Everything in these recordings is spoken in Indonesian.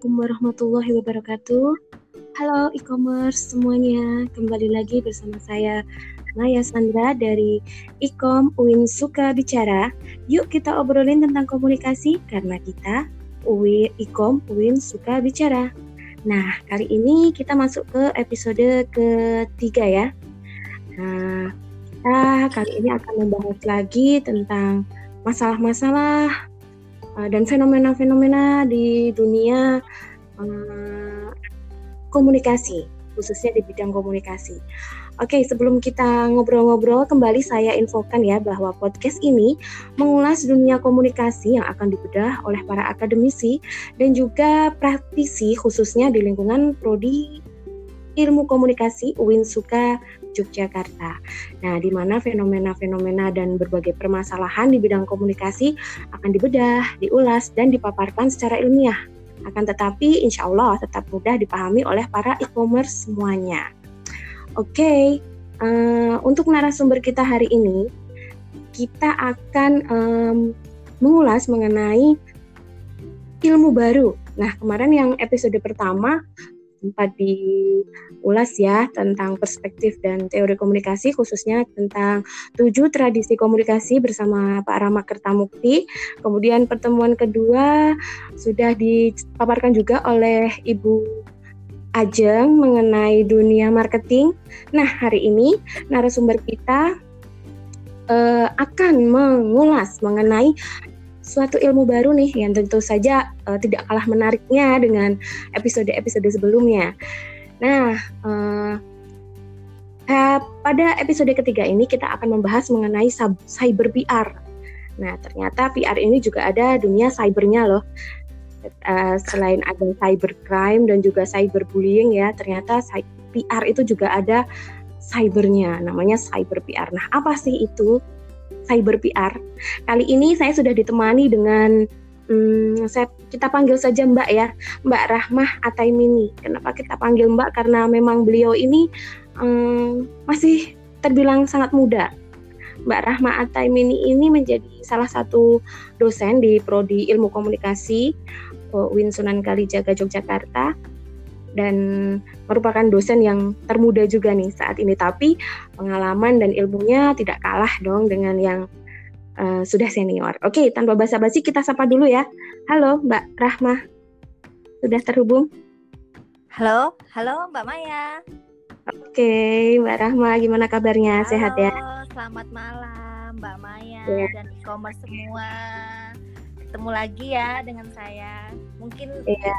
Assalamualaikum warahmatullahi wabarakatuh. Halo e-commerce semuanya, kembali lagi bersama saya Maya Sandra dari Ecom Uin Suka Bicara. Yuk kita obrolin tentang komunikasi karena kita UI Ecom Uin Suka Bicara. Nah, kali ini kita masuk ke episode ketiga ya. Nah, kita kali ini akan membahas lagi tentang masalah-masalah uh, dan fenomena-fenomena di dunia uh, komunikasi, khususnya di bidang komunikasi. Oke, sebelum kita ngobrol-ngobrol, kembali saya infokan ya bahwa podcast ini mengulas dunia komunikasi yang akan dibedah oleh para akademisi dan juga praktisi khususnya di lingkungan prodi ilmu komunikasi UIN Suka Yogyakarta. Nah, di mana fenomena-fenomena dan berbagai permasalahan di bidang komunikasi akan dibedah, diulas, dan dipaparkan secara ilmiah. Akan tetapi, insya Allah tetap mudah dipahami oleh para e-commerce semuanya. Oke, okay, uh, eh, untuk narasumber kita hari ini, kita akan um, mengulas mengenai ilmu baru. Nah, kemarin yang episode pertama sempat diulas ya tentang perspektif dan teori komunikasi khususnya tentang tujuh tradisi komunikasi bersama Pak Rama Kertamukti. Kemudian pertemuan kedua sudah dipaparkan juga oleh Ibu Ajeng mengenai dunia marketing. Nah, hari ini narasumber kita uh, akan mengulas mengenai suatu ilmu baru nih yang tentu saja uh, tidak kalah menariknya dengan episode-episode sebelumnya. Nah, uh, uh, pada episode ketiga ini kita akan membahas mengenai cyber PR. Nah, ternyata PR ini juga ada dunia cybernya loh. Uh, selain ada cyber crime dan juga cyber bullying ya, ternyata PR itu juga ada cybernya, namanya cyber PR. Nah, apa sih itu? Cyber PR. Kali ini saya sudah ditemani dengan hmm, saya kita panggil saja Mbak ya, Mbak Rahmah Ataimini. Kenapa kita panggil Mbak? Karena memang beliau ini hmm, masih terbilang sangat muda. Mbak Rahmah Ataimini ini menjadi salah satu dosen di Prodi Ilmu Komunikasi UIN Sunan Kalijaga Yogyakarta dan merupakan dosen yang termuda juga nih saat ini tapi pengalaman dan ilmunya tidak kalah dong dengan yang uh, sudah senior. Oke, tanpa basa-basi kita sapa dulu ya. Halo Mbak Rahma. Sudah terhubung? Halo, halo Mbak Maya. Oke, Mbak Rahma gimana kabarnya? Halo, Sehat ya? Selamat malam Mbak Maya yeah. dan e-commerce semua ketemu lagi ya dengan saya. Mungkin iya.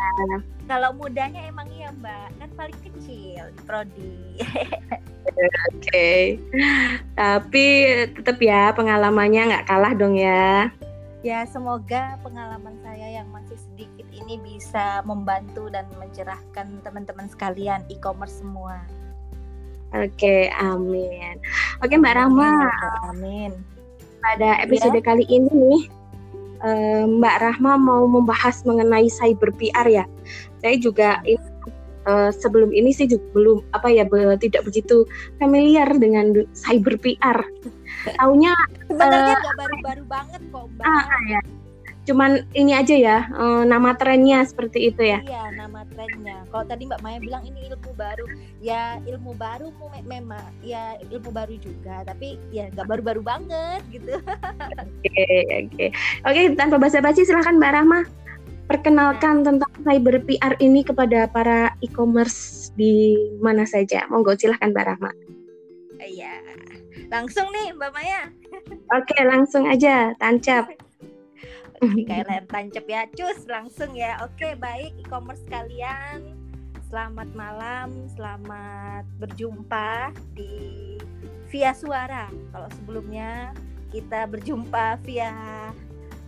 kalau mudanya emang iya Mbak, kan paling kecil di prodi. Oke. Okay. Tapi tetap ya pengalamannya nggak kalah dong ya. Ya semoga pengalaman saya yang masih sedikit ini bisa membantu dan mencerahkan teman-teman sekalian e-commerce semua. Oke, okay, amin. Oke Mbak Rama. Amin. Pada episode ya. kali ini nih uh, Mbak Rahma mau membahas mengenai cyber PR ya. Saya juga uh, sebelum ini sih juga belum apa ya be, tidak begitu familiar dengan cyber PR. Taunya sebenarnya uh, baru-baru banget kok Mbak. Ah, ya cuman ini aja ya uh, nama trennya seperti itu ya. Iya nama trennya. Kalau tadi mbak Maya bilang ini ilmu baru. Ya ilmu baru memang ya ilmu baru juga. Tapi ya nggak baru-baru banget gitu. Oke oke. Oke tanpa basa-basi silahkan mbak Rahma perkenalkan nah. tentang cyber PR ini kepada para e-commerce di mana saja. Monggo silahkan mbak Rahma. Iya. Langsung nih mbak Maya. Oke langsung aja. Tancap layar tancap ya. Cus langsung ya. Oke baik e-commerce kalian. Selamat malam selamat berjumpa di via suara. Kalau sebelumnya kita berjumpa via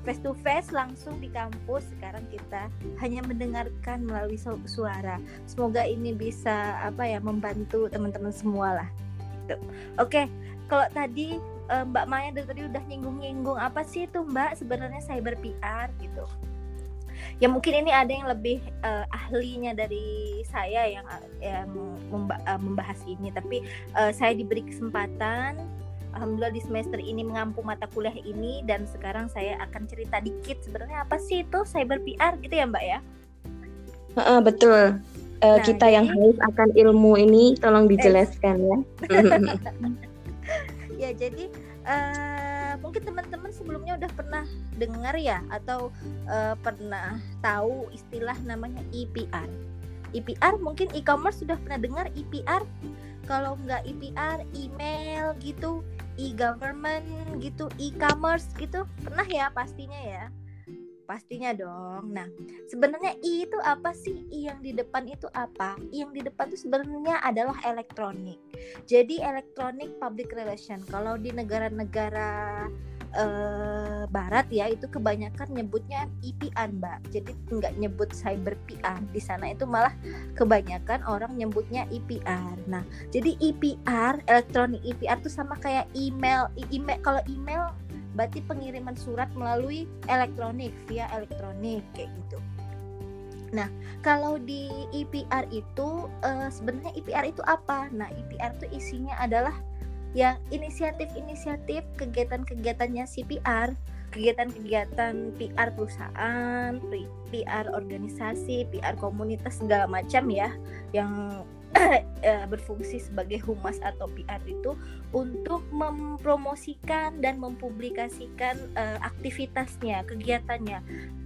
face to face langsung di kampus. Sekarang kita hanya mendengarkan melalui suara. Semoga ini bisa apa ya membantu teman-teman semua lah. Gitu. oke kalau tadi uh, Mbak Maya dari tadi udah nyinggung-nyinggung apa sih itu Mbak sebenarnya cyber PR gitu. Ya mungkin ini ada yang lebih uh, ahlinya dari saya yang yang memba uh, membahas ini, tapi uh, saya diberi kesempatan Alhamdulillah di semester ini mengampu mata kuliah ini dan sekarang saya akan cerita dikit sebenarnya apa sih itu cyber PR gitu ya Mbak ya? Uh, betul. Uh, nah, kita jadi... yang haus akan ilmu ini tolong dijelaskan ya. ya jadi uh, mungkin teman-teman sebelumnya udah pernah dengar ya atau uh, pernah tahu istilah namanya EPR. EPR mungkin e-commerce sudah pernah dengar EPR. Kalau nggak EPR, email gitu, e-government gitu, e-commerce gitu, pernah ya pastinya ya pastinya dong. Nah, sebenarnya I itu apa sih? I yang di depan itu apa? I yang di depan itu sebenarnya adalah elektronik. Jadi elektronik public relation. Kalau di negara-negara uh, barat ya itu kebanyakan nyebutnya IPR mbak jadi nggak nyebut cyber PR di sana itu malah kebanyakan orang nyebutnya IPR nah jadi IPR elektronik IPR itu sama kayak email email kalau email berarti pengiriman surat melalui elektronik via elektronik kayak gitu. Nah, kalau di IPR itu uh, sebenarnya IPR itu apa? Nah, IPR itu isinya adalah yang inisiatif-inisiatif kegiatan-kegiatannya CPR, kegiatan-kegiatan PR perusahaan, PR organisasi, PR komunitas segala macam ya yang berfungsi sebagai humas atau PR itu untuk mempromosikan dan mempublikasikan uh, aktivitasnya, kegiatannya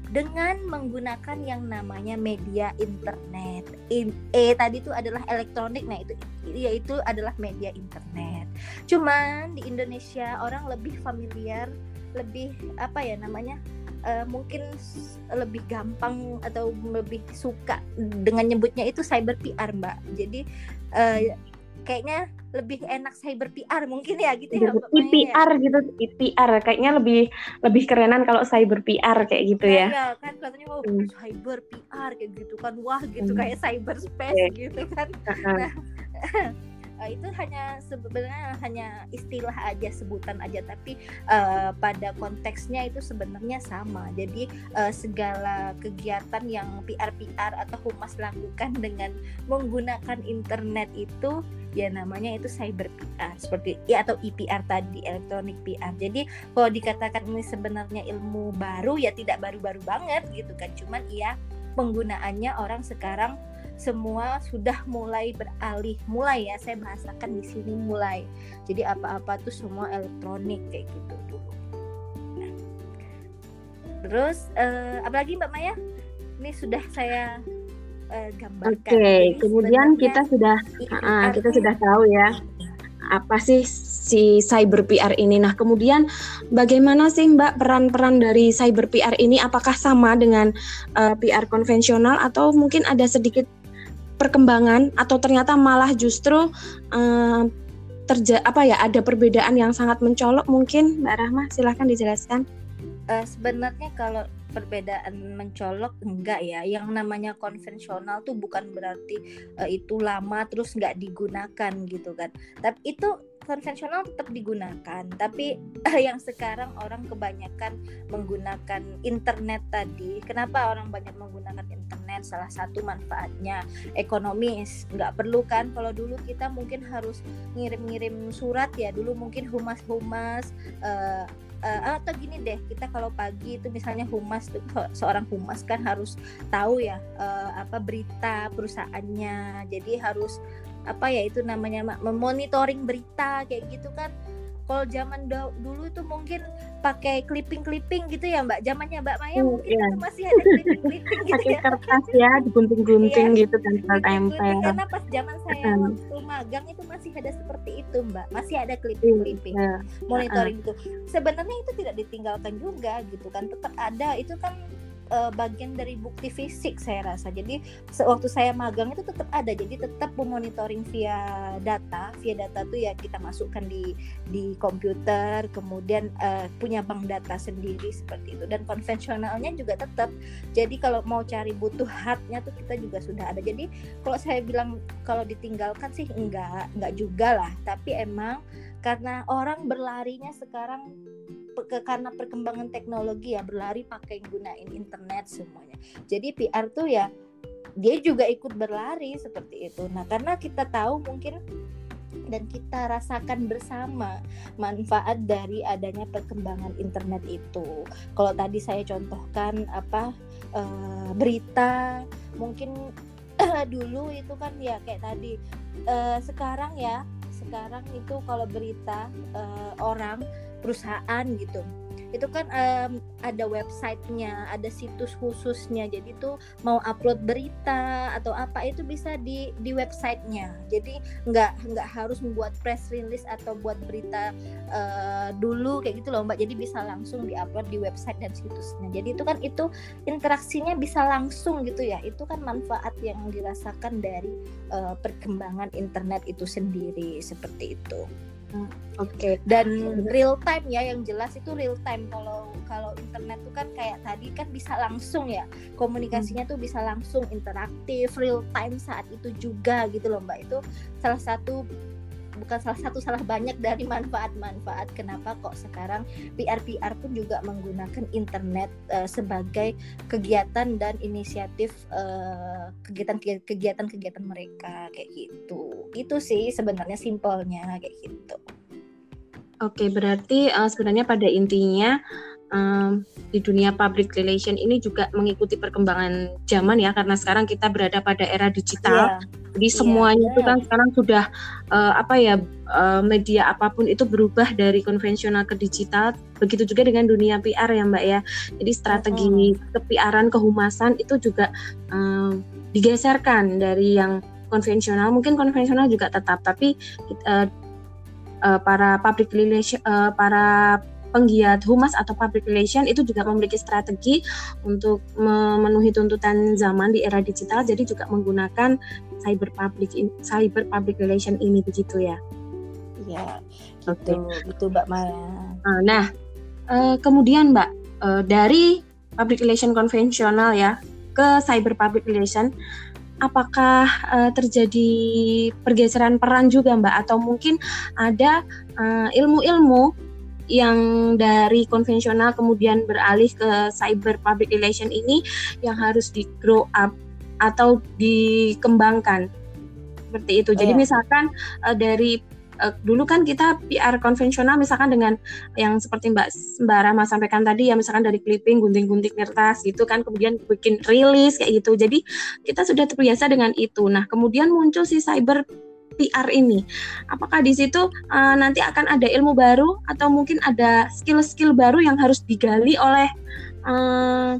dengan menggunakan yang namanya media internet. In, eh tadi itu adalah elektronik, nah itu yaitu adalah media internet. Cuman di Indonesia orang lebih familiar, lebih apa ya namanya? Uh, mungkin lebih gampang atau lebih suka dengan nyebutnya itu cyber PR mbak jadi uh, kayaknya lebih enak cyber PR mungkin ya gitu ya PR ya. gitu PR kayaknya lebih lebih kerenan kalau cyber PR kayak gitu ya. ya kan katanya oh hmm. cyber PR kayak gitu kan wah gitu hmm. kayak cyber space okay. gitu kan. Nah, uh, itu hanya sebenarnya hanya istilah aja sebutan aja. Tapi uh, pada konteksnya itu sebenarnya sama. Jadi uh, segala kegiatan yang PR PR atau humas lakukan dengan menggunakan internet itu ya namanya itu cyber PR seperti ya atau EPR tadi elektronik PR jadi kalau dikatakan ini sebenarnya ilmu baru ya tidak baru-baru banget gitu kan. Cuman iya penggunaannya orang sekarang semua sudah mulai beralih. Mulai ya saya bahasakan di sini mulai. Jadi apa-apa tuh semua elektronik kayak gitu dulu. Nah, terus uh, apalagi mbak Maya? Ini sudah saya uh, gambarkan. Oke okay, kemudian kita sudah uh, kita sudah tahu ya apa sih si cyber PR ini. Nah, kemudian bagaimana sih Mbak peran-peran dari cyber PR ini? Apakah sama dengan uh, PR konvensional atau mungkin ada sedikit perkembangan atau ternyata malah justru uh, terja apa ya ada perbedaan yang sangat mencolok mungkin Mbak Rahma? Silahkan dijelaskan. Uh, sebenarnya kalau perbedaan mencolok enggak ya. Yang namanya konvensional tuh bukan berarti uh, itu lama terus nggak digunakan gitu kan. Tapi itu konvensional tetap digunakan tapi yang sekarang orang kebanyakan menggunakan internet tadi. Kenapa orang banyak menggunakan internet? Salah satu manfaatnya ekonomis. Nggak perlu kan? Kalau dulu kita mungkin harus ngirim-ngirim surat ya. Dulu mungkin humas-humas uh, atau gini deh. Kita kalau pagi itu misalnya humas seorang humas kan harus tahu ya uh, apa berita perusahaannya. Jadi harus apa ya itu namanya memonitoring berita kayak gitu kan kalau zaman dulu itu mungkin pakai clipping-clipping gitu ya Mbak. Zamannya Mbak Maya hmm, mungkin iya. itu masih ada clipping-clipping gitu pakai ya. kertas ya, digunting-gunting iya, gitu kan tempel. Karena pas zaman saya uh. waktu magang itu masih ada seperti itu Mbak. Masih ada clipping-clipping. Uh. Monitoring uh. itu. Sebenarnya itu tidak ditinggalkan juga gitu kan. Tetap ada. Itu kan uh, bagian dari bukti fisik saya rasa. Jadi waktu saya magang itu tetap ada. Jadi tetap memonitoring via data. Via data tuh ya kita masukkan di di komputer, kemudian uh, punya bank data sendiri seperti itu. Dan konvensionalnya juga tetap. Jadi kalau mau cari butuh hardnya tuh kita juga sudah ada. Jadi kalau saya bilang kalau ditinggalkan sih enggak, enggak juga lah. Tapi emang karena orang berlarinya sekarang ke, karena perkembangan teknologi ya berlari pakai gunain internet semuanya. Jadi PR tuh ya dia juga ikut berlari seperti itu. Nah, karena kita tahu mungkin dan kita rasakan bersama manfaat dari adanya perkembangan internet itu. Kalau tadi saya contohkan apa uh, berita mungkin dulu itu kan ya kayak tadi uh, sekarang ya sekarang itu kalau berita uh, orang perusahaan gitu itu kan um, ada websitenya ada situs khususnya. Jadi tuh mau upload berita atau apa itu bisa di di websitenya. Jadi nggak nggak harus membuat press release atau buat berita uh, dulu kayak gitu loh mbak. Jadi bisa langsung diupload di website dan situsnya. Jadi itu kan itu interaksinya bisa langsung gitu ya. Itu kan manfaat yang dirasakan dari uh, perkembangan internet itu sendiri seperti itu. Hmm, oke. Okay. Dan real time ya yang jelas itu real time. Kalau kalau internet tuh kan kayak tadi kan bisa langsung ya. Komunikasinya hmm. tuh bisa langsung interaktif, real time saat itu juga gitu loh Mbak. Itu salah satu bukan salah satu salah banyak dari manfaat-manfaat. Kenapa kok sekarang PR-PR pun juga menggunakan internet uh, sebagai kegiatan dan inisiatif uh, kegiatan-kegiatan mereka kayak gitu. Itu sih sebenarnya simpelnya kayak gitu. Oke, berarti uh, sebenarnya pada intinya um, di dunia public relation ini juga mengikuti perkembangan zaman ya karena sekarang kita berada pada era digital. Yeah. Jadi iya, semuanya itu kan sekarang sudah uh, apa ya uh, media apa pun itu berubah dari konvensional ke digital. Begitu juga dengan dunia PR ya Mbak ya. Jadi strategi -huh. kepiaran kehumasan itu juga uh, digeserkan dari yang konvensional. Mungkin konvensional juga tetap tapi uh, uh, para public relation uh, para penggiat humas atau public relation itu juga memiliki strategi untuk memenuhi tuntutan zaman di era digital jadi juga menggunakan cyber public cyber public relation ini begitu ya. Iya, gitu, okay. gitu Mbak Maya. Ah, nah, uh, kemudian Mbak uh, dari public relation konvensional ya ke cyber public relation apakah uh, terjadi pergeseran peran juga Mbak atau mungkin ada ilmu-ilmu uh, yang dari konvensional kemudian beralih ke cyber public relation ini yang harus di grow up atau dikembangkan seperti itu. Jadi yeah. misalkan uh, dari uh, dulu kan kita PR konvensional misalkan dengan yang seperti Mbak Mbak Rama sampaikan tadi ya misalkan dari clipping, gunting-gunting kertas gitu kan kemudian bikin rilis kayak gitu. Jadi kita sudah terbiasa dengan itu. Nah, kemudian muncul si cyber PR ini. Apakah di situ uh, nanti akan ada ilmu baru atau mungkin ada skill-skill baru yang harus digali oleh uh,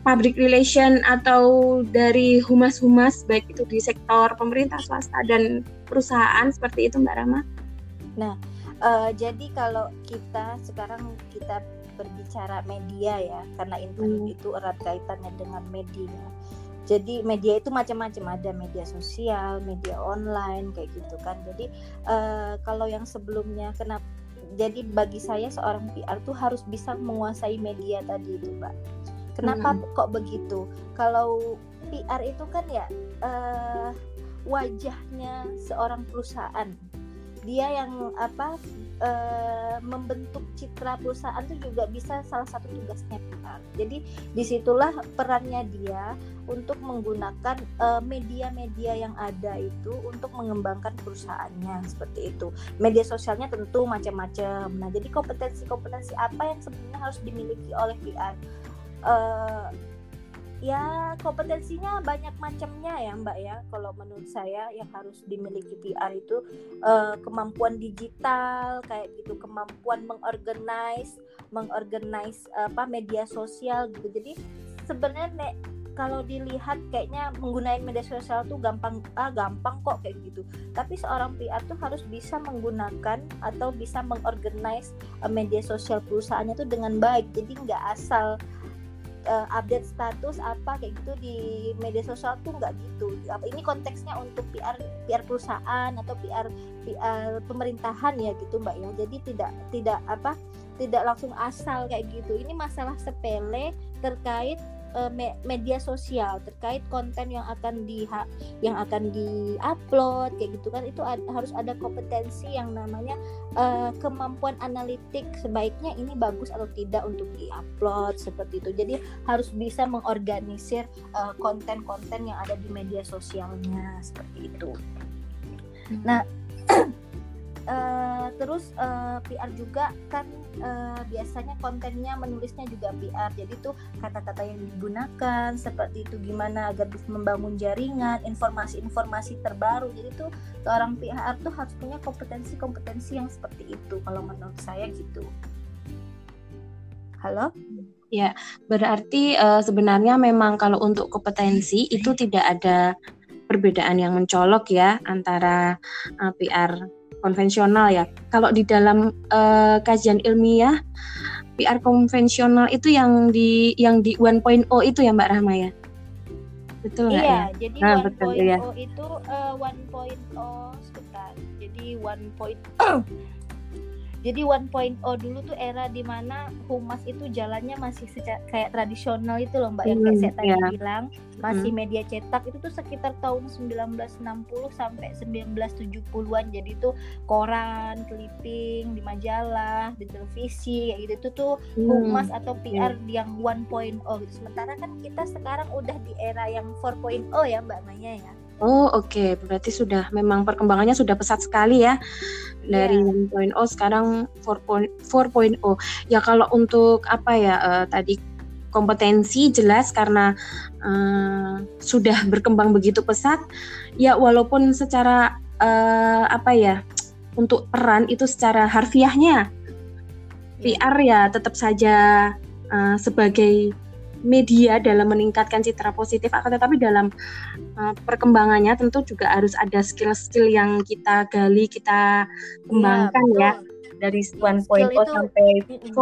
public relation atau dari humas-humas baik itu di sektor pemerintah swasta dan perusahaan seperti itu Mbak Rama? Nah, uh, jadi kalau kita sekarang kita berbicara media ya, karena internet hmm. itu erat kaitannya dengan media jadi media itu macam-macam ada media sosial media online kayak gitu kan. Jadi uh, kalau yang sebelumnya kenapa jadi bagi saya seorang PR tuh harus bisa menguasai media tadi itu mbak. Kenapa hmm. kok begitu? Kalau PR itu kan ya uh, wajahnya seorang perusahaan dia yang apa e, membentuk citra perusahaan itu juga bisa salah satu tugasnya PR. Jadi di situlah perannya dia untuk menggunakan eh, media-media yang ada itu untuk mengembangkan perusahaannya seperti itu. Media sosialnya tentu macam-macam. Nah jadi kompetensi-kompetensi apa yang sebenarnya harus dimiliki oleh PR? E, ya kompetensinya banyak macamnya ya Mbak ya. Kalau menurut saya yang harus dimiliki PR itu uh, kemampuan digital kayak gitu kemampuan mengorganize mengorganize apa media sosial gitu. Jadi sebenarnya kalau dilihat kayaknya menggunakan media sosial tuh gampang ah gampang kok kayak gitu. Tapi seorang PR tuh harus bisa menggunakan atau bisa mengorganize uh, media sosial perusahaannya tuh dengan baik. Jadi nggak asal uh, update status apa kayak gitu di media sosial tuh nggak gitu. Ini konteksnya untuk PR PR perusahaan atau PR PR pemerintahan ya gitu Mbak ya. Jadi tidak tidak apa tidak langsung asal kayak gitu. Ini masalah sepele terkait uh, me media sosial terkait konten yang akan di yang akan diupload kayak gitu kan. Itu ad harus ada kompetensi yang namanya uh, kemampuan analitik. Sebaiknya ini bagus atau tidak untuk diupload seperti itu. Jadi harus bisa mengorganisir eh, konten-konten uh, yang ada di media sosialnya seperti itu. Hmm. nah uh, terus uh, PR juga kan uh, biasanya kontennya menulisnya juga PR jadi tuh kata-kata yang digunakan seperti itu gimana agar bisa membangun jaringan informasi-informasi terbaru. Jadi tuh seorang PR tuh harus punya kompetensi-kompetensi yang seperti itu kalau menurut saya gitu. Halo? Ya, berarti uh, sebenarnya memang kalau untuk kompetensi itu tidak ada perbedaan yang mencolok ya antara uh, PR konvensional ya. Kalau di dalam uh, kajian ilmiah PR konvensional itu yang di yang di 1.0 itu ya Mbak Rahma ya. Betul iya, ya? jadi nah, 1.0 betul, ya. itu uh, 1.0 sebentar. Jadi 1.0 Jadi 1.0 dulu tuh era di mana humas itu jalannya masih kayak tradisional itu loh Mbak yang kayak hmm, saya tadi yeah. bilang masih hmm. media cetak itu tuh sekitar tahun 1960 sampai 1970-an jadi tuh koran, clipping di majalah, di televisi kayak gitu itu tuh hmm. humas atau PR yeah. yang 1.0 gitu. Sementara kan kita sekarang udah di era yang 4.0 ya Mbak Maya ya. Oh oke, okay. berarti sudah memang perkembangannya sudah pesat sekali ya dari yeah. 1.0 sekarang 4.0. Ya kalau untuk apa ya uh, tadi kompetensi jelas karena uh, sudah berkembang begitu pesat. Ya walaupun secara uh, apa ya untuk peran itu secara harfiahnya yeah. PR ya tetap saja uh, sebagai media dalam meningkatkan citra positif akan tetapi dalam uh, perkembangannya tentu juga harus ada skill-skill yang kita gali kita kembangkan ya, ya dari 1.0 sampai 4.0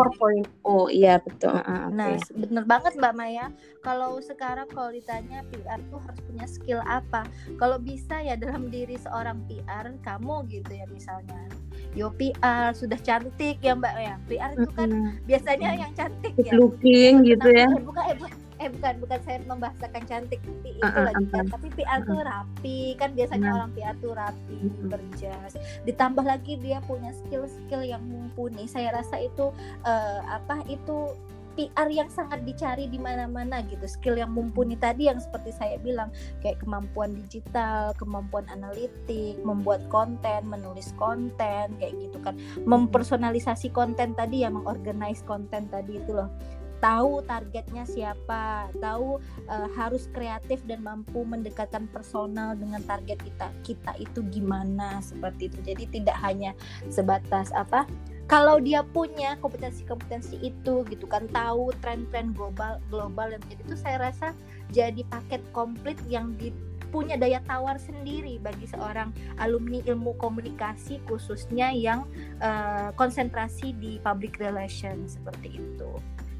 iya betul. Uh, nah okay. bener banget Mbak Maya. Kalau sekarang kalau ditanya PR tuh harus punya skill apa? Kalau bisa ya dalam diri seorang PR kamu gitu ya misalnya. Yo PR sudah cantik ya Mbak ya PR itu kan mm -hmm. biasanya yang cantik ya. Looking gitu ya. bukan eh, eh bukan bukan saya membahasakan cantik tapi itu uh, uh, lagi kan tapi PR tuh rapi. Kan biasanya uh, orang PR tuh rapi uh, berjas. Ditambah lagi dia punya skill-skill yang mumpuni. Saya rasa itu uh, apa itu PR yang sangat dicari di mana-mana gitu. Skill yang mumpuni tadi yang seperti saya bilang kayak kemampuan digital kemampuan analitik membuat konten menulis konten kayak gitu kan. Mempersonalisasi konten tadi ya mengorganize konten tadi itu loh tahu targetnya siapa, tahu uh, harus kreatif dan mampu mendekatkan personal dengan target kita. Kita itu gimana seperti itu. Jadi tidak hanya sebatas apa kalau dia punya kompetensi-kompetensi itu gitu kan tahu tren-tren global global yang jadi itu saya rasa jadi paket komplit yang di, punya daya tawar sendiri bagi seorang alumni ilmu komunikasi khususnya yang uh, konsentrasi di public relation seperti itu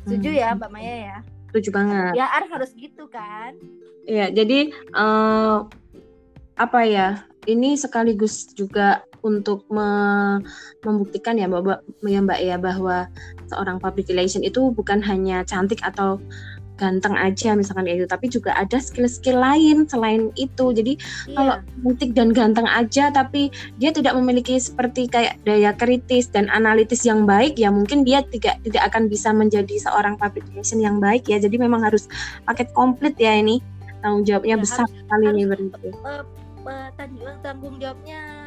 setuju ya hmm. Mbak Maya ya? Setuju banget. Ya harus gitu kan? Iya jadi uh, apa ya ini sekaligus juga untuk me membuktikan ya Mbak ya Mbak ya bahwa seorang public relation itu bukan hanya cantik atau ganteng aja misalkan kayak itu tapi juga ada skill-skill lain selain itu. Jadi iya. kalau cantik dan ganteng aja tapi dia tidak memiliki seperti kayak daya kritis dan analitis yang baik ya mungkin dia tidak tidak akan bisa menjadi seorang public relation yang baik ya. Jadi memang harus paket komplit ya ini. Tanggung jawabnya ya, besar sekali ini berarti uh, uh, tanggung jawabnya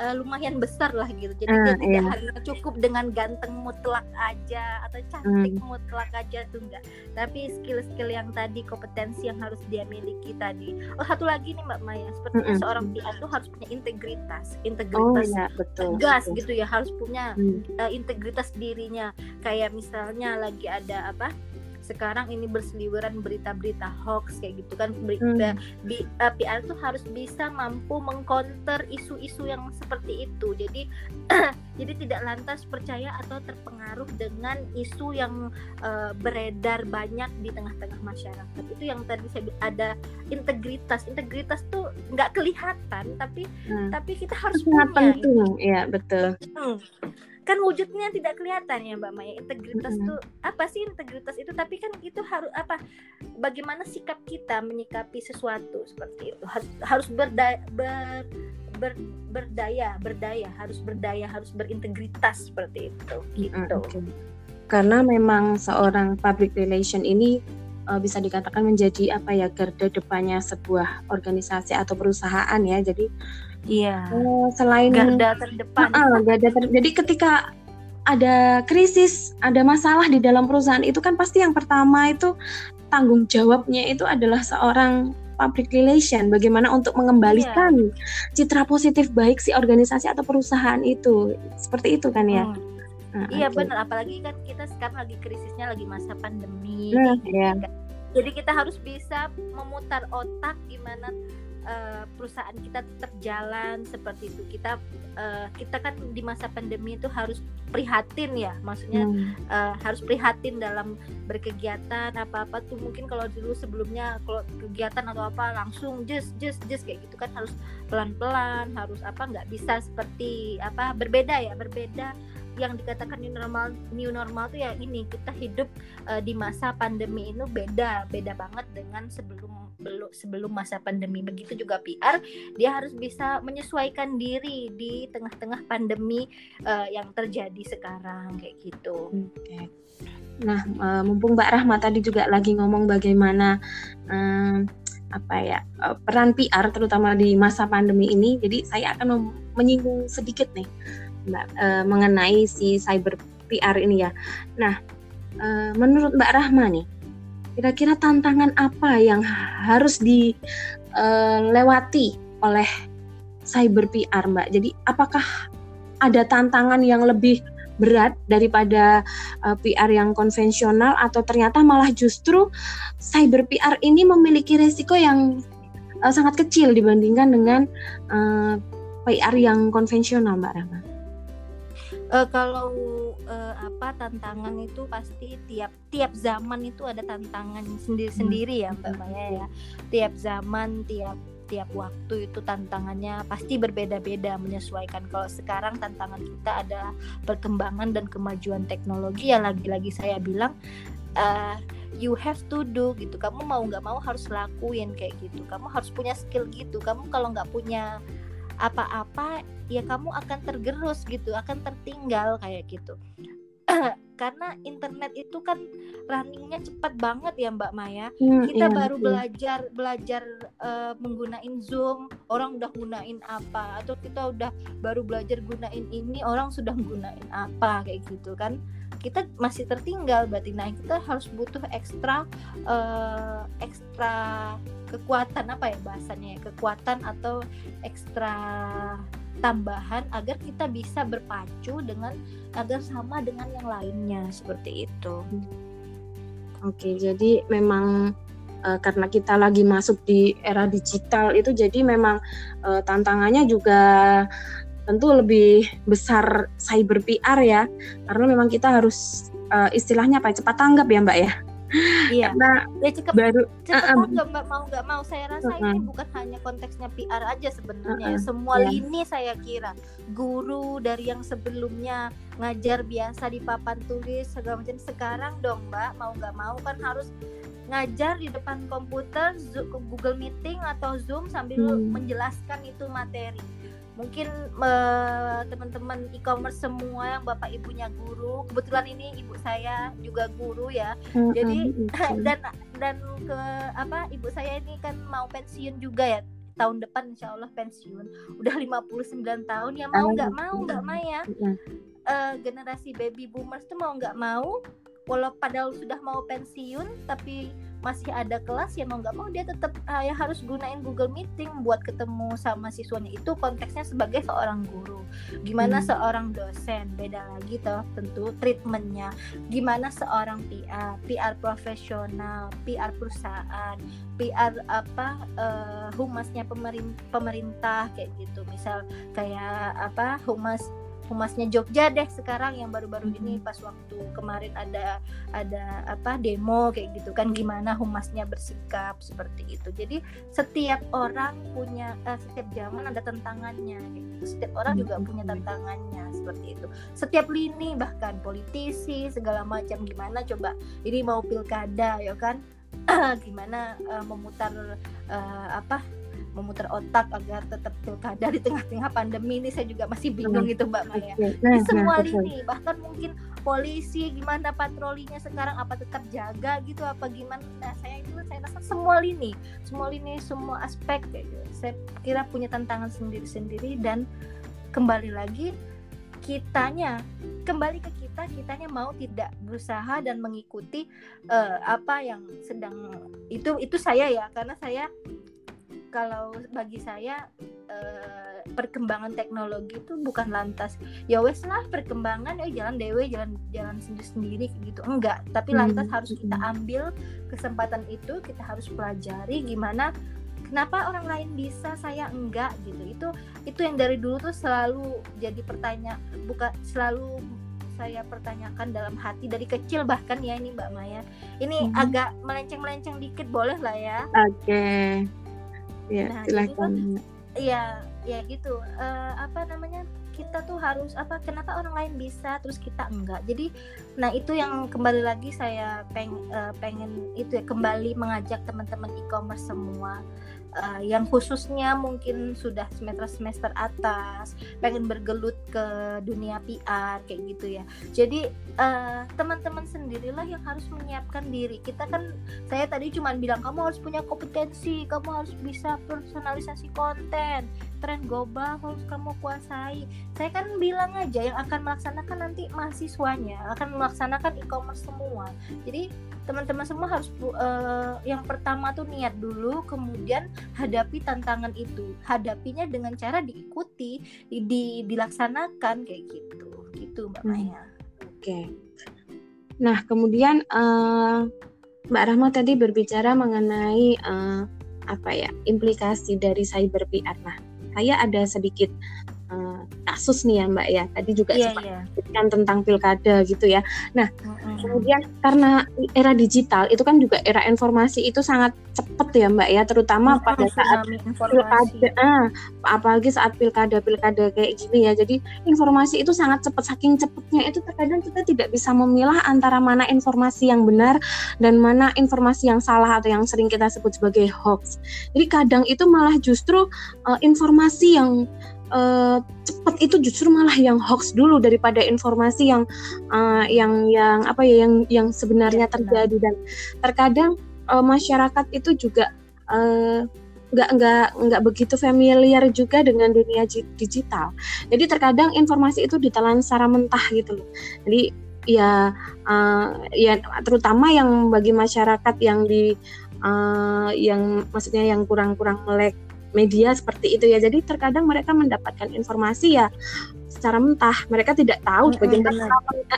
uh, lumayan besar lah gitu. Jadi uh, dia tidak iya. hanya cukup dengan ganteng mutlak aja atau cantik hmm. mutlak aja tuh enggak. Tapi skill-skill yang tadi kompetensi yang harus dia miliki tadi. Oh satu lagi nih Mbak Maya, sepertinya hmm. seorang PR tuh harus punya integritas, integritas oh, ya, betul, tegas betul. gitu ya, harus punya hmm. uh, integritas dirinya. Kayak misalnya lagi ada apa? Sekarang ini berseliweran berita-berita hoax kayak gitu kan. Berita hmm. bi, uh, PR tuh harus bisa mampu mengcounter isu-isu yang seperti itu. Jadi jadi tidak lantas percaya atau terpengaruh dengan isu yang uh, beredar banyak di tengah-tengah masyarakat. Itu yang tadi saya ada integritas. Integritas tuh nggak kelihatan tapi hmm. tapi kita harus punya penting ya betul. Hmm kan wujudnya tidak kelihatan ya Mbak Maya integritas mm -hmm. apa sih integritas itu tapi kan itu harus apa bagaimana sikap kita menyikapi sesuatu seperti itu harus harus berdaya ber, ber, berdaya berdaya harus berdaya harus berintegritas seperti itu gitu mm -hmm. okay. karena memang seorang public relation ini uh, bisa dikatakan menjadi apa ya garda depannya sebuah organisasi atau perusahaan ya jadi Iya. Uh, selain garda terdepan. Uh, garda ter jadi ketika ada krisis, ada masalah di dalam perusahaan itu kan pasti yang pertama itu tanggung jawabnya itu adalah seorang public relation, bagaimana untuk mengembalikan yeah. citra positif baik si organisasi atau perusahaan itu, seperti itu kan ya? Hmm. Nah, iya okay. benar, apalagi kan kita sekarang lagi krisisnya lagi masa pandemi, nah, gitu, yeah. kan? jadi kita harus bisa memutar otak gimana uh, perusahaan kita tetap jalan seperti itu. Kita uh, kita kan di masa pandemi itu harus prihatin ya. Maksudnya hmm. uh, harus prihatin dalam berkegiatan apa apa tuh. Mungkin kalau dulu sebelumnya kalau kegiatan atau apa langsung just just just kayak gitu kan harus pelan pelan harus apa nggak bisa seperti apa berbeda ya berbeda yang dikatakan new normal new normal tuh ya ini kita hidup uh, di masa pandemi ini beda beda banget dengan sebelum belum sebelum masa pandemi begitu juga PR dia harus bisa menyesuaikan diri di tengah-tengah pandemi uh, yang terjadi sekarang kayak gitu. Okay. Nah, uh, mumpung Mbak Rahma tadi juga lagi ngomong bagaimana um, apa ya peran PR terutama di masa pandemi ini, jadi saya akan menyinggung sedikit nih Mbak uh, mengenai si cyber PR ini ya. Nah, uh, menurut Mbak Rahma nih, kira-kira tantangan apa yang harus dilewati uh, oleh cyber PR, Mbak? Jadi, apakah ada tantangan yang lebih berat daripada uh, PR yang konvensional atau ternyata malah justru cyber PR ini memiliki resiko yang uh, sangat kecil dibandingkan dengan uh, PR yang konvensional, Mbak Rahma? Uh, kalau uh, apa tantangan itu pasti tiap tiap zaman itu ada tantangan sendiri-sendiri ya Mbak Maya ya. Tiap zaman, tiap tiap waktu itu tantangannya pasti berbeda-beda menyesuaikan. Kalau sekarang tantangan kita adalah perkembangan dan kemajuan teknologi ya lagi-lagi saya bilang uh, you have to do gitu. Kamu mau nggak mau harus lakuin kayak gitu. Kamu harus punya skill gitu. Kamu kalau nggak punya apa-apa ya kamu akan tergerus gitu akan tertinggal kayak gitu karena internet itu kan runningnya cepat banget ya Mbak Maya. Hmm, kita iya, baru iya. belajar belajar uh, menggunain Zoom, orang udah gunain apa, atau kita udah baru belajar gunain ini, orang sudah gunain apa kayak gitu kan. Kita masih tertinggal berarti. Nah kita harus butuh ekstra uh, ekstra kekuatan apa ya bahasanya ya kekuatan atau ekstra tambahan agar kita bisa berpacu dengan agar sama dengan yang lainnya seperti itu. Oke, jadi memang uh, karena kita lagi masuk di era digital itu jadi memang uh, tantangannya juga tentu lebih besar cyber PR ya karena memang kita harus uh, istilahnya apa cepat tanggap ya Mbak ya iya. Karena ya cukup baru cukup uh, uh, mbak mau nggak mau saya rasa uh, ini bukan hanya konteksnya PR aja sebenarnya uh, uh, semua yeah. lini saya kira guru dari yang sebelumnya ngajar biasa di papan tulis segala macam sekarang dong mbak mau nggak mau kan harus ngajar di depan komputer Google Meeting atau Zoom sambil hmm. menjelaskan itu materi mungkin uh, teman-teman e-commerce semua yang bapak ibunya guru kebetulan ini ibu saya juga guru ya. Mm-hmm. jadi dan dan ke apa ibu saya ini kan mau pensiun juga ya tahun depan insya Allah pensiun. Udah 59 tahun ya mau nggak mau nggak Maya uh, generasi baby boomers tuh mau nggak mau walau padahal sudah mau pensiun tapi masih ada kelas ya mau nggak mau dia tetap uh, ya harus gunain Google Meeting buat ketemu sama siswanya itu konteksnya sebagai seorang guru. Gimana hmm. seorang dosen beda lagi toh tentu treatmentnya. Gimana seorang PR PR profesional PR perusahaan PR apa uh, humasnya pemerintah pemerintah kayak gitu. Misal kayak apa humas humasnya Jogja deh sekarang yang baru-baru ini pas waktu kemarin ada ada apa demo kayak gitu kan gimana humasnya bersikap seperti itu. Jadi setiap orang punya uh, setiap zaman ada tantangannya gitu. setiap orang juga punya tantangannya seperti itu. Setiap lini bahkan politisi segala macam gimana coba ini mau pilkada ya kan? Gimana uh, memutar uh, apa memutar otak agar tetap pilkada di tengah-tengah pandemi ini saya juga masih bingung hmm. itu Mbak Maya. Nah, di semua nah, lini bahkan mungkin polisi gimana patrolinya sekarang apa tetap jaga gitu apa gimana nah saya itu saya rasa semua lini semua lini semua aspek gitu. saya kira punya tantangan sendiri-sendiri dan kembali lagi kitanya kembali ke kita kitanya mau tidak berusaha dan mengikuti uh, apa yang sedang itu itu saya ya karena saya kalau bagi saya uh, perkembangan teknologi itu bukan lantas ya wes lah perkembangan ya jalan dewe jalan jalan sendiri sendiri gitu enggak tapi lantas hmm. harus kita ambil kesempatan itu kita harus pelajari gimana kenapa orang lain bisa saya enggak gitu itu itu yang dari dulu tuh selalu jadi pertanyaan bukan selalu saya pertanyakan dalam hati dari kecil bahkan ya ini Mbak Maya ini hmm. agak melenceng-melenceng dikit boleh lah ya oke okay. Ya nah, silakan iya ya gitu. Uh, apa namanya kita tuh harus apa kenapa orang lain bisa terus kita enggak? Jadi nah itu yang kembali lagi saya peng, uh, pengen itu ya kembali mengajak teman-teman e-commerce semua uh, yang khususnya mungkin sudah semester-semester atas pengen bergelut ke dunia PR kayak gitu ya. Jadi uh, teman-teman sendirilah yang harus menyiapkan diri. Kita kan saya tadi cuma bilang kamu harus punya kompetensi kamu harus bisa personalisasi konten. Tren global harus kamu kuasai. Saya kan bilang aja yang akan melaksanakan nanti mahasiswanya akan melaksanakan e-commerce semua. Jadi teman-teman semua harus uh, yang pertama tuh niat dulu kemudian hadapi tantangan itu hadapinya dengan cara diikuti di, dilaksanakan kayak gitu gitu mbak hmm. Maya oke okay. nah kemudian uh, mbak Rahma tadi berbicara mengenai uh, apa ya implikasi dari cyber PR nah saya ada sedikit kasus nih ya Mbak ya. Tadi juga yeah, sempat yeah. tentang pilkada gitu ya. Nah, mm-hmm. kemudian karena era digital itu kan juga era informasi itu sangat cepet ya Mbak ya, terutama mm-hmm. pada saat pilkada, ah, apalagi saat pilkada-pilkada kayak gini ya. Jadi informasi itu sangat cepat, saking cepatnya itu terkadang kita tidak bisa memilah antara mana informasi yang benar dan mana informasi yang salah atau yang sering kita sebut sebagai hoax. Jadi kadang itu malah justru uh, informasi yang uh, cepat itu justru malah yang hoax dulu daripada informasi yang uh, yang yang apa ya yang yang sebenarnya ya, terjadi dan terkadang uh, masyarakat itu juga uh, nggak nggak nggak begitu familiar juga dengan dunia digital. Jadi terkadang informasi itu ditelan secara mentah gitu loh. Jadi ya uh, ya terutama yang bagi masyarakat yang di uh, yang maksudnya yang kurang-kurang melek media seperti itu ya. Jadi terkadang mereka mendapatkan informasi ya secara mentah. Mereka tidak tahu bagaimana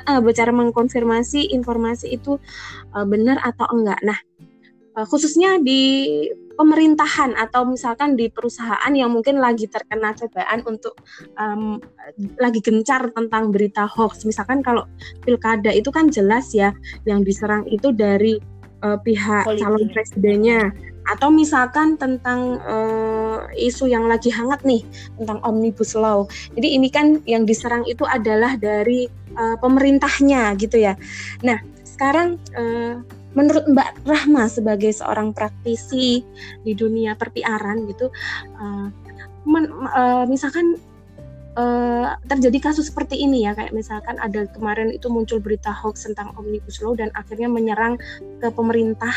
uh, cara mengkonfirmasi informasi itu uh, benar atau enggak. Nah, uh, khususnya di pemerintahan atau misalkan di perusahaan yang mungkin lagi terkena cobaan untuk um, lagi gencar tentang berita hoax. Misalkan kalau pilkada itu kan jelas ya yang diserang itu dari uh, pihak Politik. calon presidennya atau misalkan tentang uh, isu yang lagi hangat nih tentang omnibus law. Jadi ini kan yang diserang itu adalah dari uh, pemerintahnya gitu ya. Nah sekarang uh, menurut Mbak Rahma sebagai seorang praktisi di dunia perpiaran gitu, uh, men, uh, misalkan uh, terjadi kasus seperti ini ya kayak misalkan ada kemarin itu muncul berita hoax tentang omnibus law dan akhirnya menyerang ke pemerintah.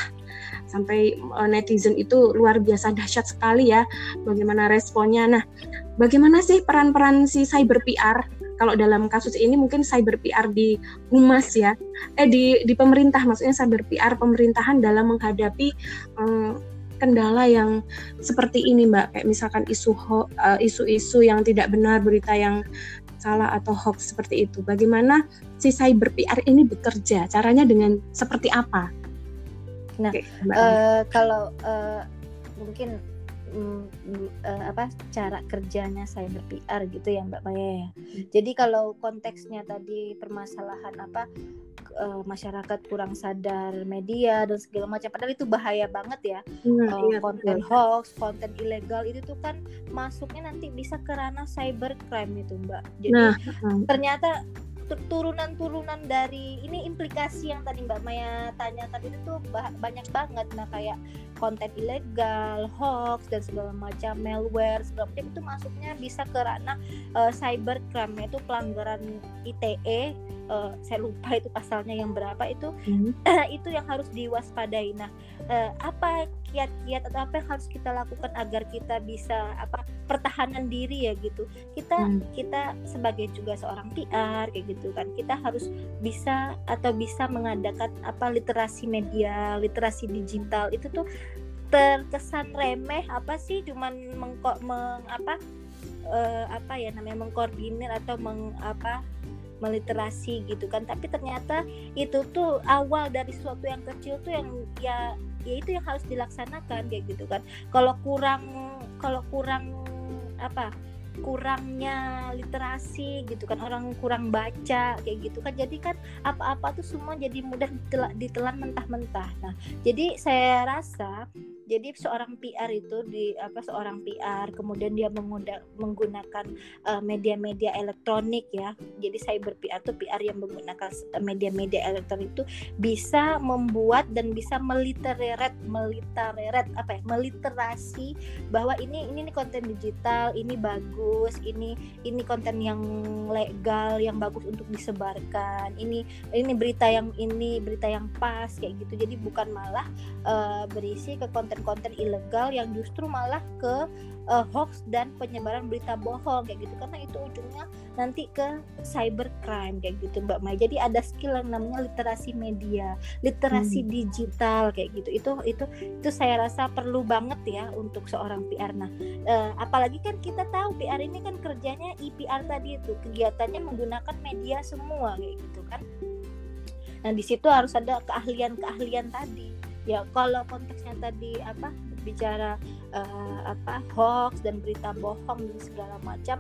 Sampai uh, netizen itu luar biasa dahsyat sekali ya bagaimana responnya. Nah bagaimana sih peran-peran si cyber PR kalau dalam kasus ini mungkin cyber PR di humas ya. Eh di di pemerintah maksudnya cyber PR pemerintahan dalam menghadapi um, kendala yang seperti ini Mbak. Kayak misalkan isu uh, isu-isu yang tidak benar berita yang salah atau hoax seperti itu. Bagaimana si cyber PR ini bekerja? Caranya dengan seperti apa? Nah Oke, uh, kalau uh, mungkin um, uh, apa cara kerjanya cyber PR gitu ya Mbak Maya ya. Hmm. Jadi kalau konteksnya tadi permasalahan apa uh, masyarakat kurang sadar media dan segala macam padahal itu bahaya banget ya. Hmm, uh, iya, konten hoax, konten ilegal itu tuh kan masuknya nanti bisa ke ranah cyber crime itu Mbak. Jadi nah, ternyata turunan-turunan dari ini implikasi yang tadi Mbak Maya tanya tadi itu tuh banyak banget nah kayak konten ilegal, hoax dan segala macam malware segala macam itu masuknya bisa ke ranah uh, cyber crime itu pelanggaran ITE uh, saya lupa itu pasalnya yang berapa itu Hmm. itu yang harus diwaspadai. Nah, uh, apa kiat-kiat atau apa yang harus kita lakukan agar kita bisa apa pertahanan diri ya gitu. Kita Hmm. kita sebagai juga seorang PR kayak gitu kan. Kita harus bisa atau bisa mengadakan apa literasi media, literasi digital itu tuh terkesan remeh apa sih? Cuman mengko meng, apa eh, apa ya namanya mengkoordinir atau meng apa meliterasi gitu kan. Tapi ternyata itu tuh awal dari sesuatu yang kecil tuh yang ya ya itu yang harus dilaksanakan kayak gitu kan. Kalau kurang kalau kurang apa kurangnya literasi gitu kan orang kurang baca kayak gitu kan. Jadi kan apa-apa tuh semua jadi mudah ditelan, mentah-mentah. Nah jadi saya rasa jadi seorang PR itu di apa seorang PR kemudian dia menggunakan uh, media-media elektronik ya. Jadi cyber PR itu PR yang menggunakan media-media elektronik itu bisa membuat dan bisa melitereret melitereret apa ya meliterasi bahwa ini ini nih konten digital ini bagus ini ini konten yang legal yang bagus untuk disebarkan ini ini berita yang ini berita yang pas kayak gitu. Jadi bukan malah uh, berisi ke konten-konten ilegal yang justru malah ke uh, hoax dan penyebaran berita bohong kayak gitu karena itu ujungnya nanti ke cyber crime kayak gitu Mbak Mai. Jadi ada skill yang namanya literasi media, literasi hmm. digital kayak gitu. Itu itu itu saya rasa perlu banget ya untuk seorang PR. Nah, uh, apalagi kan kita tahu PR ini kan kerjanya IPR tadi itu kegiatannya menggunakan media semua kayak gitu kan. Nah, di situ harus ada keahlian-keahlian tadi. Ya, kalau konteksnya tadi apa bicara uh, apa hoax dan berita bohong dan segala macam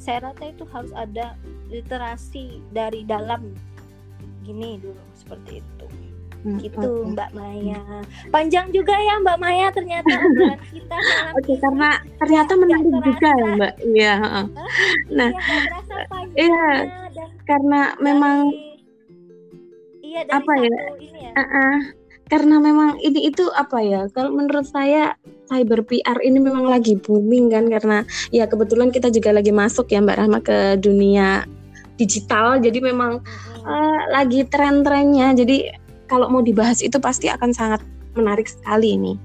saya rasa itu harus ada literasi dari dalam. Gini dulu seperti itu. Hmm, gitu. Mbak Maya. Panjang juga ya Mbak Maya ternyata kita oke okay, karena ternyata menarik juga ya Mbak. Iya nah iya karena memang iya apa ya, ini ya? Uh -uh karena memang ini itu apa ya kalau menurut saya cyber PR ini memang lagi booming kan karena ya kebetulan kita juga lagi masuk ya Mbak Rahma ke dunia digital jadi memang uh, lagi tren-trennya jadi kalau mau dibahas itu pasti akan sangat menarik sekali ini.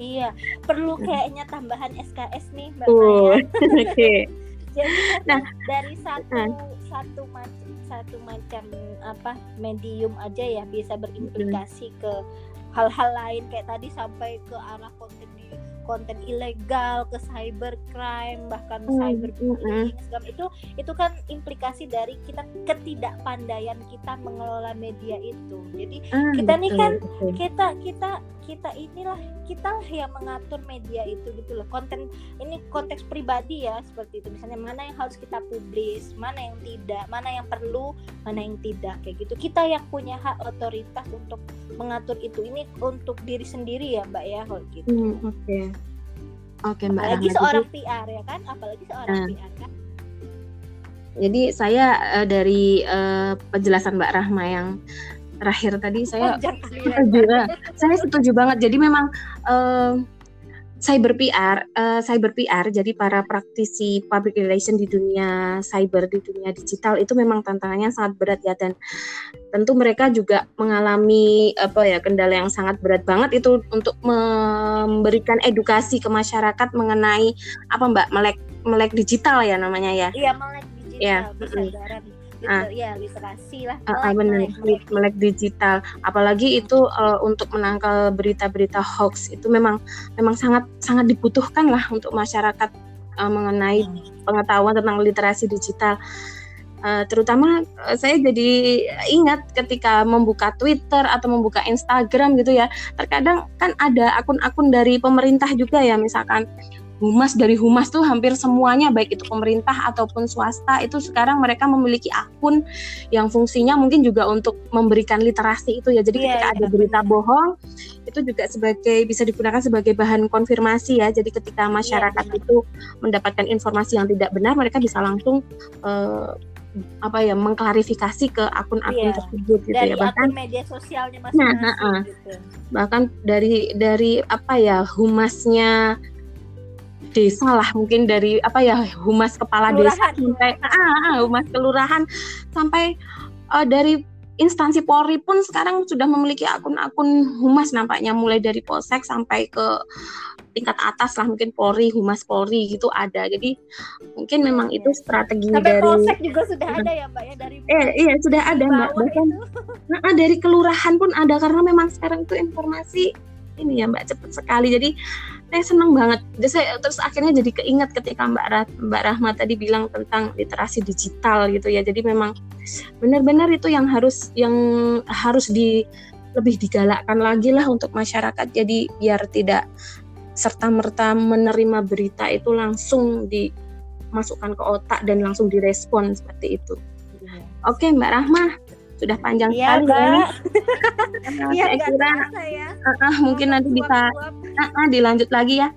Iya, perlu kayaknya tambahan SKS nih Mbak uh, Oke. Okay. Jadi nah dari satu uh. satu macam satu macam apa medium aja ya bisa berimplikasi ke hal-hal lain kayak tadi sampai ke arah konten konten ilegal ke cyber crime bahkan mm, cyber bullying segala itu itu kan implikasi dari kita ketidakpandaian kita mengelola media itu. Jadi mm, kita nih kan betul. kita kita kita inilah kita lah yang mengatur media itu gitu loh. Konten ini konteks pribadi ya seperti itu. Misalnya mana yang harus kita publis mana yang tidak mana yang perlu mana yang tidak kayak gitu. Kita yang punya hak otoritas untuk mengatur itu. Ini untuk diri sendiri ya mbak ya kalau gitu. Mm, oke. okay. Oke Mbak Apalagi Rahma. seorang jadi, PR ya kan, apalagi seorang uh, PR kan. Jadi saya uh, dari uh, penjelasan Mbak Rahma yang terakhir tadi saya setuju, saya setuju banget. Jadi memang uh, cyber PR, uh, cyber PR, jadi para praktisi public relation di dunia cyber, di dunia digital itu memang tantangannya sangat berat ya dan tentu mereka juga mengalami apa ya kendala yang sangat berat banget itu untuk memberikan edukasi ke masyarakat mengenai apa Mbak melek melek digital ya namanya ya. Iya melek digital. Ya. Ah. ya literasi lah melek, uh, bener, melek, melek digital. Apalagi itu uh, untuk menangkal berita-berita hoax itu memang memang sangat sangat dibutuhkan lah untuk masyarakat uh, mengenai hmm. pengetahuan tentang literasi digital. Uh, terutama uh, saya jadi ingat ketika membuka Twitter atau membuka Instagram gitu ya. Terkadang kan ada akun-akun dari pemerintah juga ya misalkan humas dari humas tuh hampir semuanya baik itu pemerintah ataupun swasta itu sekarang mereka memiliki akun yang fungsinya mungkin juga untuk memberikan literasi itu ya. Jadi yeah, ketika yeah, ada berita bohong itu juga sebagai bisa digunakan sebagai bahan konfirmasi ya. Jadi ketika iya, masyarakat yeah, itu mendapatkan informasi yang tidak benar mereka bisa langsung uh, apa ya mengklarifikasi ke akun-akun yeah. tersebut gitu dari ya. Bahkan media sosialnya masing-masing nah, nah, gitu. bahkan dari dari apa ya humasnya desa lah mungkin dari apa ya humas kepala kelurahan. desa sampai ah, ah, humas kelurahan sampai uh, dari instansi Polri pun sekarang sudah memiliki akun-akun humas nampaknya mulai dari Polsek sampai ke tingkat atas lah mungkin Polri, Humas Polri gitu ada. Jadi mungkin memang itu strategi Sampai dari Polsek juga sudah ada ya Mbak ya dari Eh, iya sudah ada Mbak. Bahkan nah, dari kelurahan pun ada karena memang sekarang itu informasi ini ya Mbak cepat sekali. Jadi saya senang banget. Jadi saya terus akhirnya jadi keinget ketika Mbak Rah, Mbak Rahma tadi bilang tentang literasi digital gitu ya. Jadi memang benar-benar itu yang harus yang harus di lebih digalakkan lagi lah untuk masyarakat. Jadi biar tidak serta merta menerima berita itu langsung dimasukkan ke otak dan langsung direspon seperti itu. Iya. Oke Mbak Rahma, sudah panjang ya, sekali Mbak. ini. Iya, saya kira uh, uh, mungkin nanti bisa uh, uh, dilanjut lagi ya.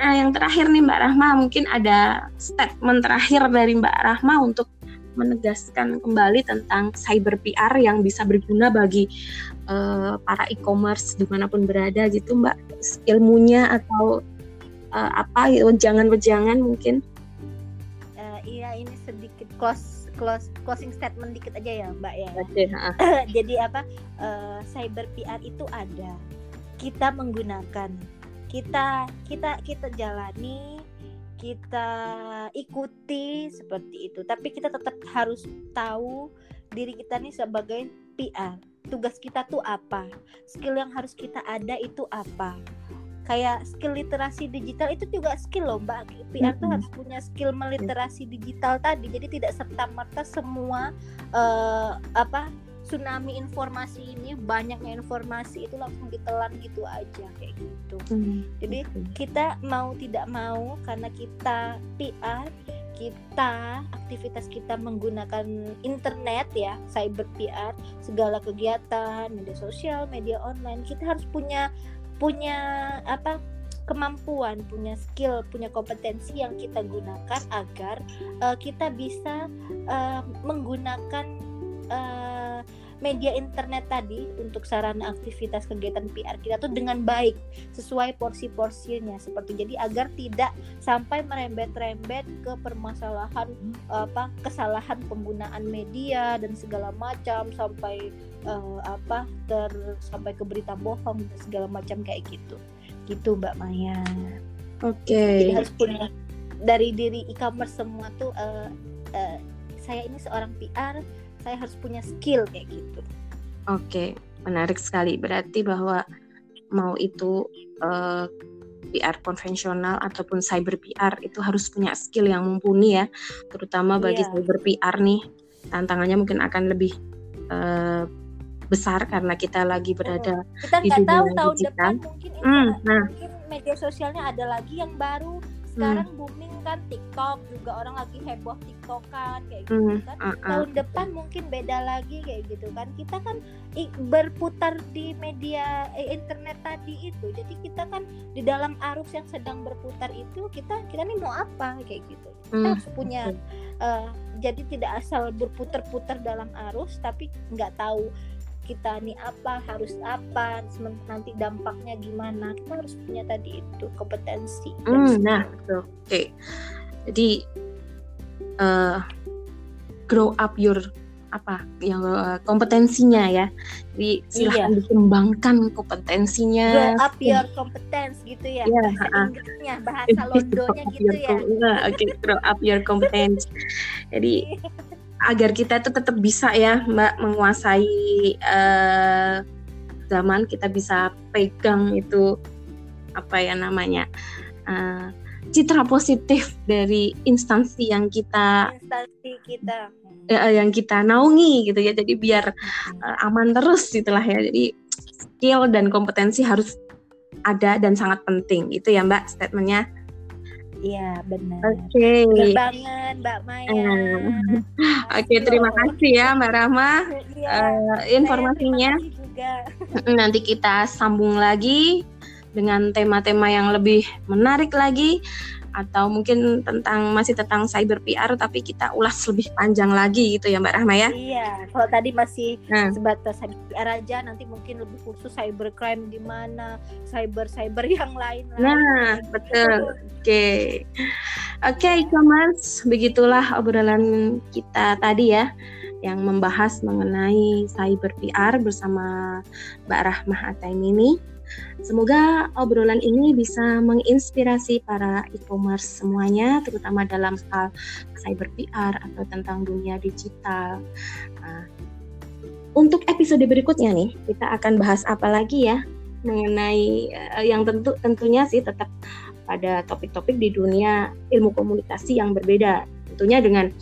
Nah, yang terakhir nih Mbak Rahma, mungkin ada statement terakhir dari Mbak Rahma untuk menegaskan kembali tentang cyber PR yang bisa berguna bagi uh, para e-commerce di mana pun berada gitu Mbak ilmunya atau uh, apa gitu jangan-jangan mungkin uh, iya ini sedikit close close closing statement dikit aja ya Mbak ya. Jadi apa uh, cyber PR itu ada. Kita menggunakan. Kita kita kita jalani kita ikuti seperti itu. Tapi kita tetap harus tahu diri kita nih sebagai PR tugas kita tuh apa? Skill yang harus kita ada itu apa kayak skill literasi digital itu juga skill loh mbak. PR tuh harus punya skill meliterasi digital tadi. Jadi tidak serta merta semua uh, apa tsunami informasi ini banyaknya informasi itu langsung ditelan gitu aja kayak gitu. Hmm. jadi kita mau tidak mau karena kita PR kita aktivitas kita menggunakan internet ya cyber PR segala kegiatan media sosial media online kita harus punya punya apa kemampuan, punya skill, punya kompetensi yang kita gunakan agar uh, kita bisa uh, menggunakan uh, media internet tadi untuk sarana aktivitas kegiatan PR kita tuh dengan baik sesuai porsi-porsinya seperti jadi agar tidak sampai merembet-rembet ke permasalahan apa kesalahan penggunaan media dan segala macam sampai uh, apa ter sampai ke berita bohong dan segala macam kayak gitu gitu Mbak Maya. Oke. Okay. Jadi harus punya dari diri e-commerce semua tuh uh, uh, saya ini seorang PR saya harus punya skill kayak gitu. Oke, menarik sekali. Berarti bahwa mau itu uh, eh, PR konvensional ataupun cyber PR itu harus punya skill yang mumpuni ya, terutama bagi yeah. cyber PR nih tantangannya mungkin akan lebih uh, besar karena kita lagi berada kita di dunia tahu tahun depan mungkin, hmm, nah. mungkin media sosialnya ada lagi yang baru sekarang hmm. booming kan TikTok juga orang lagi heboh TikTokan kayak gitu hmm. kan uh, uh. tahun depan mungkin beda lagi kayak gitu kan kita kan berputar di media eh, internet tadi itu jadi kita kan di dalam arus yang sedang berputar itu kita kita nih mau apa kayak gitu kita hmm. harus punya uh, jadi tidak asal berputar-putar dalam arus tapi nggak tahu kita nih apa harus apa nanti dampaknya gimana. Kita harus punya tadi itu kompetensi. Hmm, nah oke. Okay. jadi uh, grow up your apa yang uh, kompetensinya ya. Jadi silahkan iya. dikembangkan kompetensinya grow up your competence gitu ya yeah, bahasa uh, Inggrisnya bahasa Londonya gitu ya. oke okay, grow up your competence. Jadi iya agar kita itu tetap bisa ya Mbak menguasai uh, zaman kita bisa pegang itu apa ya namanya uh, citra positif dari instansi yang kita instansi kita. Uh, yang kita naungi gitu ya. Jadi biar uh, aman terus itulah ya. Jadi skill dan kompetensi harus ada dan sangat penting. Itu ya Mbak statementnya Iya benar. Oke. Okay. banget Mbak Maya. Oke okay, terima kasih ya Mbak Rama ya, uh, informasinya. Juga. Nanti kita sambung lagi dengan tema-tema yang lebih menarik lagi atau mungkin tentang masih tentang cyber PR tapi kita ulas lebih panjang lagi gitu ya Mbak Rahma ya. Iya, kalau tadi masih nah. sebatas cyber PR aja nanti mungkin lebih khusus cyber crime di mana, cyber cyber yang lain. Nah, gitu. betul. Oke. Okay. Oke, okay, e-commerce begitulah obrolan kita tadi ya. yang membahas mengenai cyber PR bersama Mbak Rahmah Ataimini. Semoga obrolan ini bisa menginspirasi para e-commerce semuanya, terutama dalam hal cyber PR atau tentang dunia digital. Nah, untuk episode berikutnya nih, kita akan bahas apa lagi ya mengenai uh, yang tentu tentunya sih tetap pada topik-topik di dunia ilmu komunikasi yang berbeda. Tentunya dengan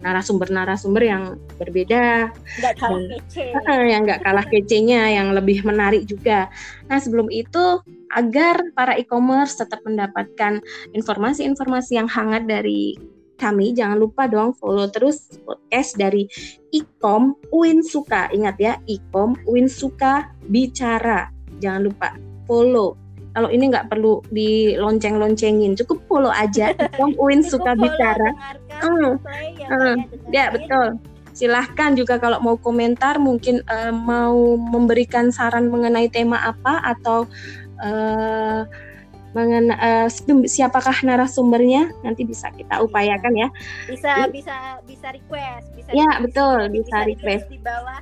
narasumber-narasumber yang berbeda. Nggak kalah kece. Yang nggak kalah kecenya yang lebih menarik juga. Nah sebelum itu agar para e-commerce tetap mendapatkan informasi-informasi yang hangat dari kami jangan lupa dong follow terus podcast dari Ikom Uin Suka ingat ya Ikom Uin Suka bicara. Jangan lupa follow kalau ini nggak perlu dilonceng-loncengin cukup follow aja Ikom Uin Suka bicara. uh, uh, ya betul. Silahkan juga kalau mau komentar mungkin uh, mau memberikan saran mengenai tema apa atau uh, mengenai uh, siapakah narasumbernya nanti bisa kita upayakan ya. Bisa bisa bisa request bisa ya request, betul bisa, bisa request. di bawah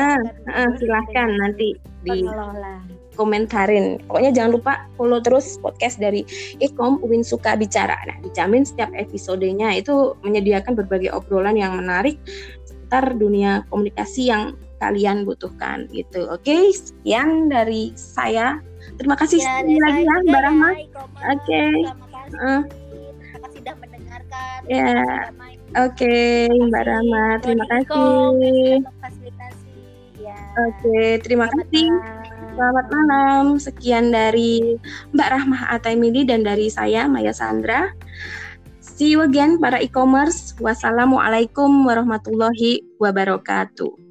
uh, uh, silahkan nanti di komentarin. Pokoknya jangan lupa follow terus podcast dari Ikom Uwin Suka Bicara. Nah, dijamin setiap episodenya itu menyediakan berbagai obrolan yang menarik seputar dunia komunikasi yang kalian butuhkan gitu. Oke, sekian dari saya. Terima kasih ya, sekali lagi ya Mbak Rahma. Oke. Okay. Uh. Terima kasih sudah mendengarkan. Ya. Yeah. Oke, okay, Mbak Rahma. Terima kasih. Ya. Oke, okay, terima kasih. Selamat malam. Sekian dari Mbak Rahmah Ataimidi dan dari saya Maya Sandra. See you again para e-commerce. Wassalamualaikum warahmatullahi wabarakatuh.